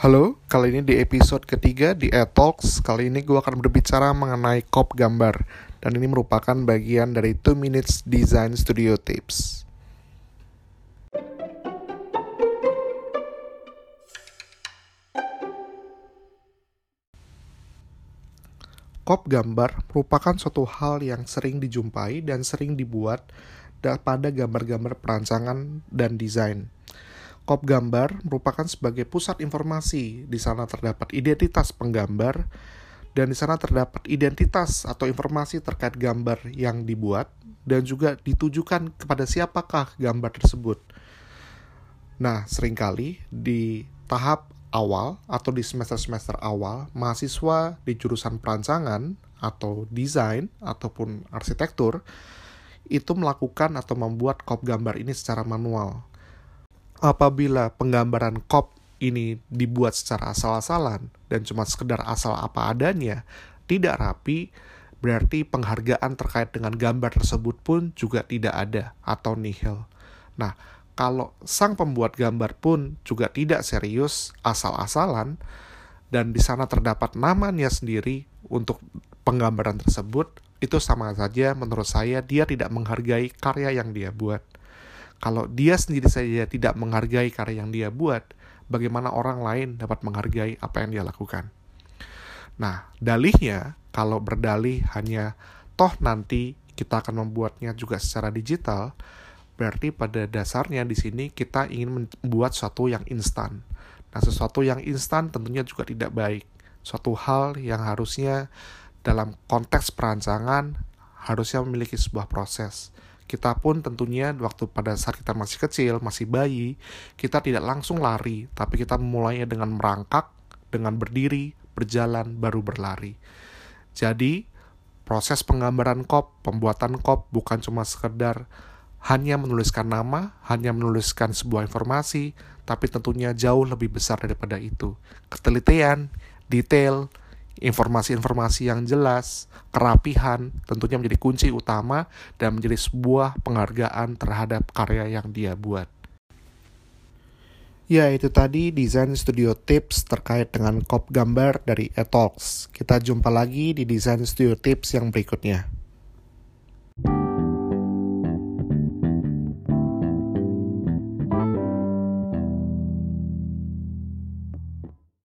Halo, kali ini di episode ketiga di E-Talks. Kali ini gue akan berbicara mengenai kop gambar. Dan ini merupakan bagian dari 2 Minutes Design Studio Tips. Kop gambar merupakan suatu hal yang sering dijumpai dan sering dibuat pada gambar-gambar perancangan dan desain. Kop gambar merupakan sebagai pusat informasi. Di sana terdapat identitas penggambar dan di sana terdapat identitas atau informasi terkait gambar yang dibuat dan juga ditujukan kepada siapakah gambar tersebut. Nah, sering kali di tahap awal atau di semester-semester awal, mahasiswa di jurusan perancangan atau desain ataupun arsitektur itu melakukan atau membuat kop gambar ini secara manual apabila penggambaran kop ini dibuat secara asal-asalan dan cuma sekedar asal apa adanya, tidak rapi, berarti penghargaan terkait dengan gambar tersebut pun juga tidak ada atau nihil. Nah, kalau sang pembuat gambar pun juga tidak serius, asal-asalan, dan di sana terdapat namanya sendiri untuk penggambaran tersebut, itu sama saja menurut saya dia tidak menghargai karya yang dia buat. Kalau dia sendiri saja tidak menghargai karya yang dia buat, bagaimana orang lain dapat menghargai apa yang dia lakukan? Nah, dalihnya kalau berdalih hanya toh nanti kita akan membuatnya juga secara digital, berarti pada dasarnya di sini kita ingin membuat sesuatu yang instan. Nah, sesuatu yang instan tentunya juga tidak baik. Suatu hal yang harusnya dalam konteks perancangan harusnya memiliki sebuah proses kita pun tentunya waktu pada saat kita masih kecil, masih bayi, kita tidak langsung lari, tapi kita memulainya dengan merangkak, dengan berdiri, berjalan, baru berlari. Jadi, proses penggambaran kop, pembuatan kop bukan cuma sekedar hanya menuliskan nama, hanya menuliskan sebuah informasi, tapi tentunya jauh lebih besar daripada itu. Ketelitian, detail, informasi-informasi yang jelas, kerapihan tentunya menjadi kunci utama dan menjadi sebuah penghargaan terhadap karya yang dia buat. Ya, itu tadi desain studio tips terkait dengan kop gambar dari Etalks. Kita jumpa lagi di desain studio tips yang berikutnya.